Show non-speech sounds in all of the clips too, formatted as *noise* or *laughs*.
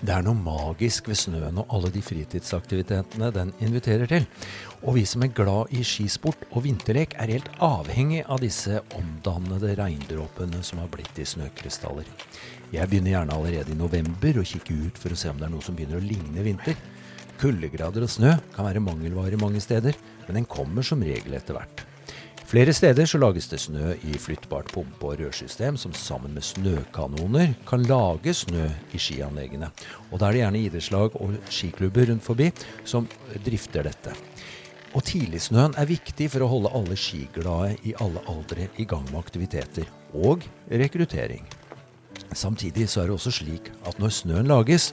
Det er noe magisk ved snøen og alle de fritidsaktivitetene den inviterer til. Og vi som er glad i skisport og vinterlek, er helt avhengig av disse omdannede regndråpene som har blitt til snøkrystaller. Jeg begynner gjerne allerede i november å kikke ut for å se om det er noe som begynner å ligne vinter. Kuldegrader og snø kan være mangelvare mange steder, men den kommer som regel etter hvert. Flere steder så lages det snø i flyttbart pumpe- og rørsystem som sammen med snøkanoner kan lage snø i skianleggene. Og da er det gjerne idrettslag og skiklubber rundt forbi som drifter dette. Og tidligsnøen er viktig for å holde alle skiglade i alle aldre i gang med aktiviteter og rekruttering. Samtidig så er det også slik at når snøen lages,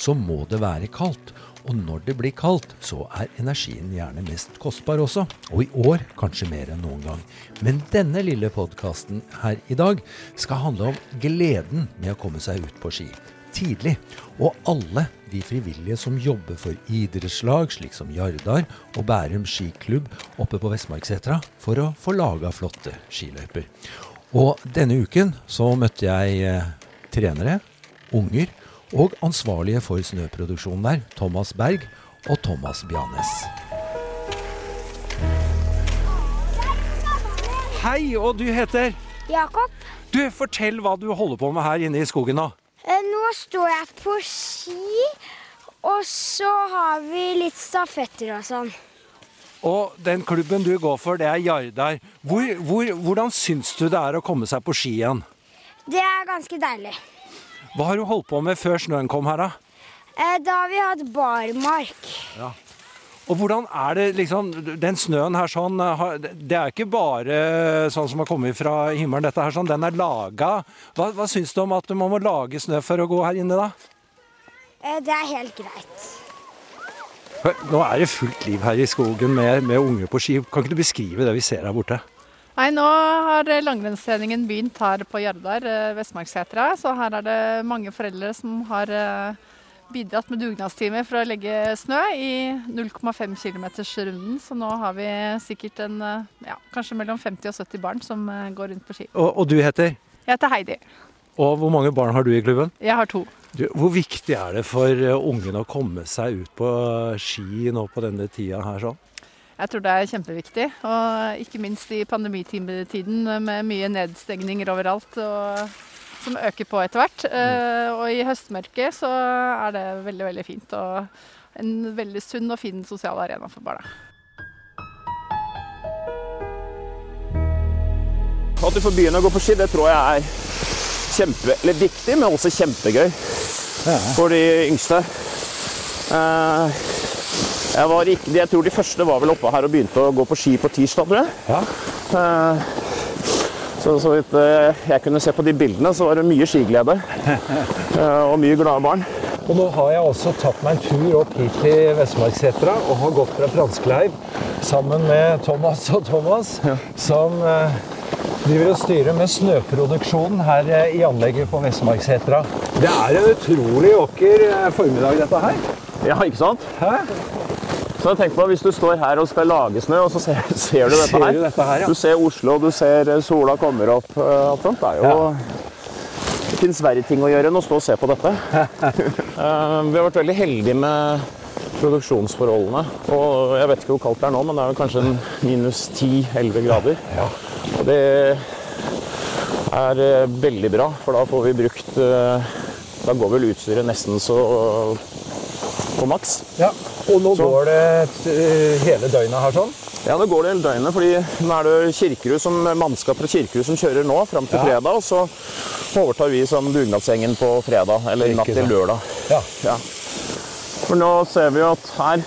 så må det være kaldt. Og når det blir kaldt, så er energien gjerne mest kostbar også. Og i år kanskje mer enn noen gang. Men denne lille podkasten her i dag skal handle om gleden med å komme seg ut på ski. Tidlig. Og alle de frivillige som jobber for idrettslag, slik som Jardar og Bærum skiklubb oppe på Vestmarksetra, for å få laga flotte skiløyper. Og denne uken så møtte jeg eh, trenere, unger og ansvarlige for snøproduksjonen der, Thomas Berg og Thomas Bianes. Hei, og du heter? Jakob, Du, Fortell hva du holder på med her inne i skogen nå. eh, nå står jeg på ski, og så har vi litt stafetter og sånn. Og den klubben du går for, det er Jardar. Hvor, hvor, hvordan syns du det er å komme seg på ski igjen? Det er ganske deilig. Hva har du holdt på med før snøen kom her, da? Eh, Da har vi hatt barmark. Og hvordan er det liksom Den snøen her sånn eh, Det er ikke bare sånn som har kommet fra himmelen, dette her sånn. Den er laga. Hva, hva syns du om at man må lage snø for å gå her inne, da? Eh, Det er helt greit. Hør, Nå er det fullt liv her i skogen med, med unger på ski. Kan ikke du beskrive det vi ser her borte? Nei, nå har langrennstreningen begynt her på Jardar, eh, Vestmarksetra. Så her er det mange foreldre som har eh, bidratt med dugnadstimer for å legge snø i 0,5 km-runden. Så nå har vi sikkert en, eh, ja, kanskje mellom 50 og 70 barn som eh, går rundt på ski. Og, og du heter? Jeg heter Heidi. Og hvor mange barn har du i klubben? Jeg har to. Du, hvor viktig er det for eh, ungene å komme seg ut på ski nå på denne tida her sånn? Jeg tror det er kjempeviktig. Og ikke minst i pandemitiden med mye nedstengninger overalt. Og, som øker på etter hvert. Eh, og i høstmørket så er det veldig, veldig fint. Og en veldig sunn og fin sosial arena for barna. At du får begynne å gå på ski, det tror jeg er kjempe, eller viktig, men også kjempegøy for de yngste. Eh, Jeg, var ikke, jeg tror de første var vel oppe her og begynte å gå på ski på tirsdag, tror jeg. Ja. Eh, Så, så vidt eh, jeg kunne se på de bildene, så var det mye skiglede. *laughs* eh, Og mye glade barn. Og nå har jeg også tatt meg en tur opp hit til Vestmarksetra og har gått fra Franskleiv sammen med Thomas og Thomas, som eh, driver og styrer med snøproduksjonen her i anlegget på Vestmarksetra. Det er en utrolig åker formiddag, dette her. Ja, ikke sant? Hæ? Så tenk på Hvis du står her og skal lage snø, og så ser, *laughs* ser du dette her. du dette her, ja? Du ser Oslo, du ser eh, sola kommer opp. eh, Alt sånt. Det er jo Det fins verre ting å gjøre enn å stå og se på dette. *laughs* Eh, Vi har vært veldig heldige med produksjonsforholdene. Og jeg vet ikke hvor kaldt det er nå, men det er jo kanskje minus 10-11 grader. Og det er veldig bra, for da får vi brukt Da går vel utstyret nesten så på maks. Ja. Og nå Så- går det eh, hele døgnet her sånn? Ja, nå går det hele døgnet, fordi nå er det Kirkerud som, mannskap fra Kirkerud som kjører nå, fram til Ja. fredag, og så overtar vi som dugnadsgjengen på fredag, eller natt til lørdag. Ja. Ja. For nå ser vi at her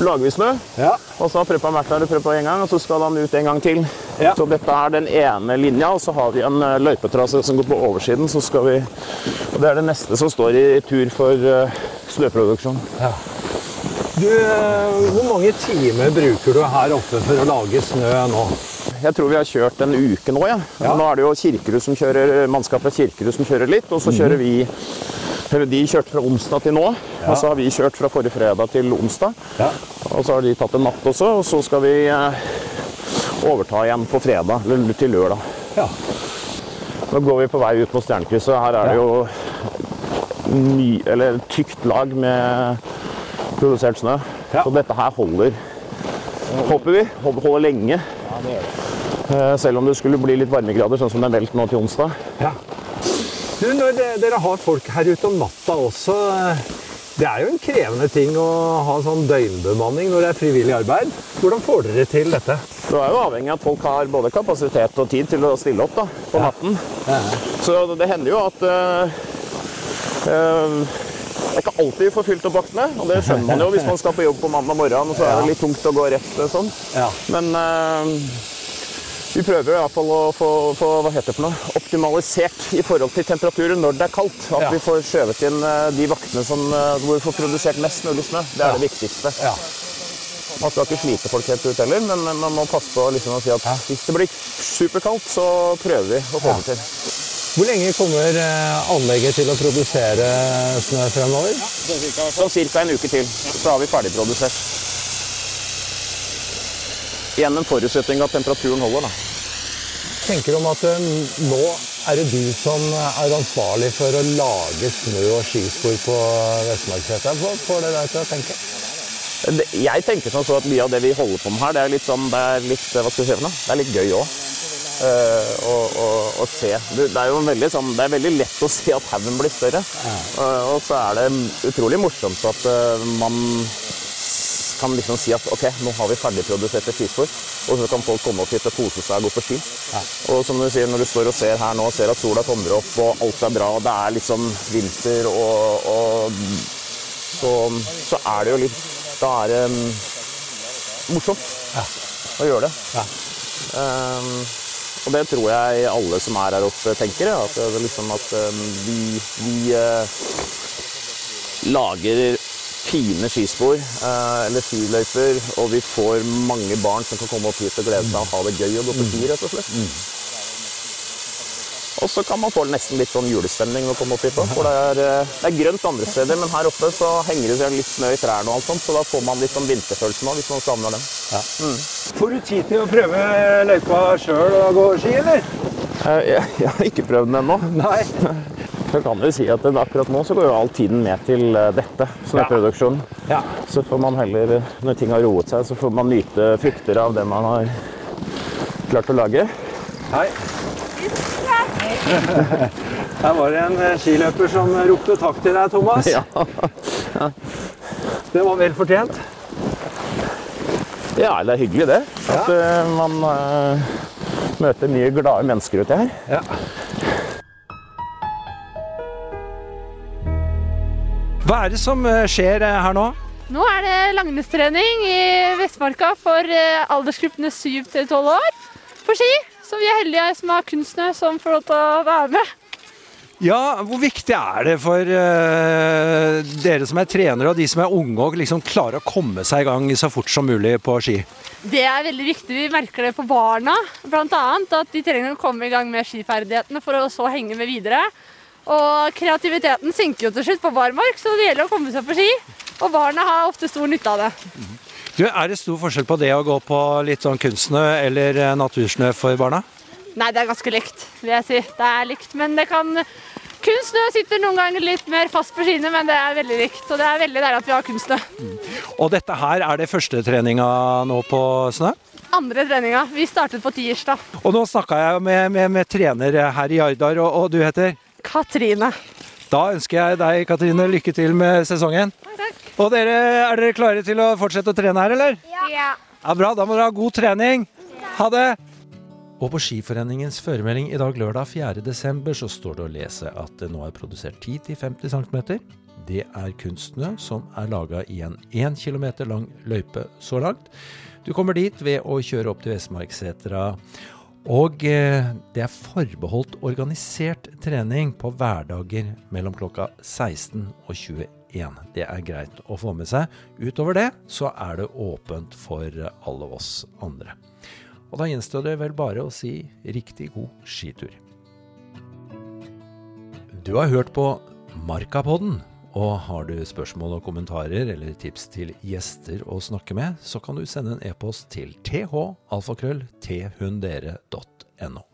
lager vi snø, Ja. og så har preppa vært der og preppa en gang, og så skal han ut en gang til. Ja. Så dette er den ene linja, og så har vi en eh, løypetrasse som går på oversiden, så skal vi Og det er det neste som står i tur for snøproduksjon. snøproduksjon. Du, eh, hvor mange timer bruker du her oppe for å lage snø nå? Jeg tror vi har kjørt en uke nå, ja. Ja. Nå er det jo Kirkerud som kjører, mannskapet fra Kirkerud som kjører litt, og så kjører vi eller De kjørte fra onsdag til nå, og så har vi kjørt fra forrige fredag til onsdag. Ja. Og så har de tatt en natt også, og så skal vi eh, overta igjen på fredag, eller til lørdag. Ja. Nå går vi på vei ut mot Stjernekrysset. Her er det jo ny, eller tykt lag med produsert snø. Ja. Så dette her holder, håper vi, hold- holder lenge. Eh, Selv om det skulle bli litt varmegrader, sånn som det er meldt nå til onsdag. Ja. Du, når de- dere har folk her ute om natta også, eh, det er jo en krevende ting å ha sånn døgnbemanning når det er frivillig arbeid. Hvordan får dere til dette? Du er jo avhengig av at folk har både kapasitet og tid til å stille opp da, på natten. Så det- det hender jo at eh, eh, det er ikke alltid vi får fylt opp vaktene, og det skjønner man jo hvis man skal på jobb på mandag morgen, og så er det litt tungt å gå rett eh, sånn. Ja. Men uh, vi prøver i hvert fall å få, få hva heter det for noe, optimalisert i forhold til temperaturen når det er kaldt. At Ja. vi får skjøvet inn eh, de vaktene som, hvor vi får produsert mest mulig snø. Det er det viktigste. Ja. Man skal ikke slite folk helt ut heller, men man må passe på liksom å si at hvis det blir superkaldt, så prøver vi å få det til. Hvor lenge kommer eh, anlegget til å produsere snø fremover? Sånn ca. en uke til, så har vi ferdigprodusert. Igjen en forutsetning at temperaturen holder. da. tenker om at eh, nå er det du som er ansvarlig for å lage snø- og skispor på Vestmarkssetra. Hva får det deg til å tenke? Jeg tenker sånn så at mye av det vi holder på med her, det er litt sånn, det er litt, hva skal vi si? Det er litt gøy òg. Å, og, og se. Det, er jo veldig, sånn, det er veldig lett å se at haugen blir større. Eh, og så er det utrolig morsomt at eh, man kan liksom si at ok, nå har vi ferdigproduserte skispor, og så kan folk komme opp hit og kose seg og gå på ski. Og som du sier, når du står og ser her nå, ser at sola kommer opp og alt er bra, og det er liksom vinter og, og så, så er det jo litt Da er det um, morsomt å gjøre det. Um, og det tror jeg alle som er her oppe tenker, ja, at, det liksom at um, vi, vi eh, lager fine skispor eh, eller skiløyper, og vi får mange barn som kan komme opp hit og glede seg og ha det gøy og gå på ski, rett og slett. Og så kan man få nesten litt sånn julestemning når man kommer opp hit. For det er, eh, det er grønt andre steder, men her oppe så henger det seg litt snø i trærne og alt sånt, så da får man litt sånn vinterfølelse nå, hvis man savner den. Får du tid til å prøve løypa sjøl og gå ski, eller? Eh, Jeg, jeg har ikke prøvd den ennå. Nei. *laughs* Så kan du si at akkurat nå så går jo all tiden med til eh, dette, snøproduksjonen. Ja. Så får man heller, når ting har roet seg, så får man nyte frukter av det man har klart å lage. Hei. *laughs* Her var det en eh, skiløper som ropte takk til deg, Thomas. Ja. Det var vel fortjent. Ja, det er hyggelig det. At ja. man uh, møter mye glade mennesker uti her. Ja. Hva er det som eh, skjer eh, her nå? Nå er det langrennstrening i Vestmarka for eh, aldersgruppene 7 til 12 år på ski. Så vi er heldige som har kunstner som får lov til å være med. Ja, Hvor viktig er det for uh, dere som er trenere og de som er unge, å liksom klare å komme seg i gang så fort som mulig på ski? Det er veldig viktig. Vi merker det på barna, bl.a. At de trenger å komme i gang med skiferdighetene for å så henge med videre. Og kreativiteten synker jo til slutt på barmark, så det gjelder å komme seg på ski. Og barna har ofte stor nytte av det. Du, Er det stor forskjell på det å gå på litt sånn kunstsnø eller eh, natursnø for barna? Nei, det er ganske likt, vil jeg si. Det er likt, men det kan Kunstsnø sitter noen ganger litt mer fast på skiene, men det er veldig likt. Og det er veldig deilig at vi har kunstsnø. Og dette her er det første treninga nå på snø? Andre treninga. Vi startet på tirsdag. Og nå snakka jeg med, med, med trener her i Jardar, og, og du heter? Katrine. Da ønsker jeg deg, Katrine, lykke til med sesongen. Takk. Og dere, er dere klare til å fortsette å trene her, eller? Ja. Ja, Bra, da må dere ha god trening. Ha det! Og på Skiforeningens føremelding i dag lørdag 4.12. så står det å lese at det nå er produsert 10-50 cm. Det er kunstsnø som er laga i en 1 km lang løype så langt. Du kommer dit ved å kjøre opp til Vestmarksetra. Og eh, det er forbeholdt organisert trening på hverdager mellom klokka 16 og 21. Det er greit å få med seg. Utover det så er det åpent for alle oss andre. Og da gjenstår det vel bare å si riktig god skitur. Du har hørt på Markapodden. Og har du spørsmål og kommentarer eller tips til gjester å snakke med, så kan du sende en e-post til thalfakrøll thundere.no.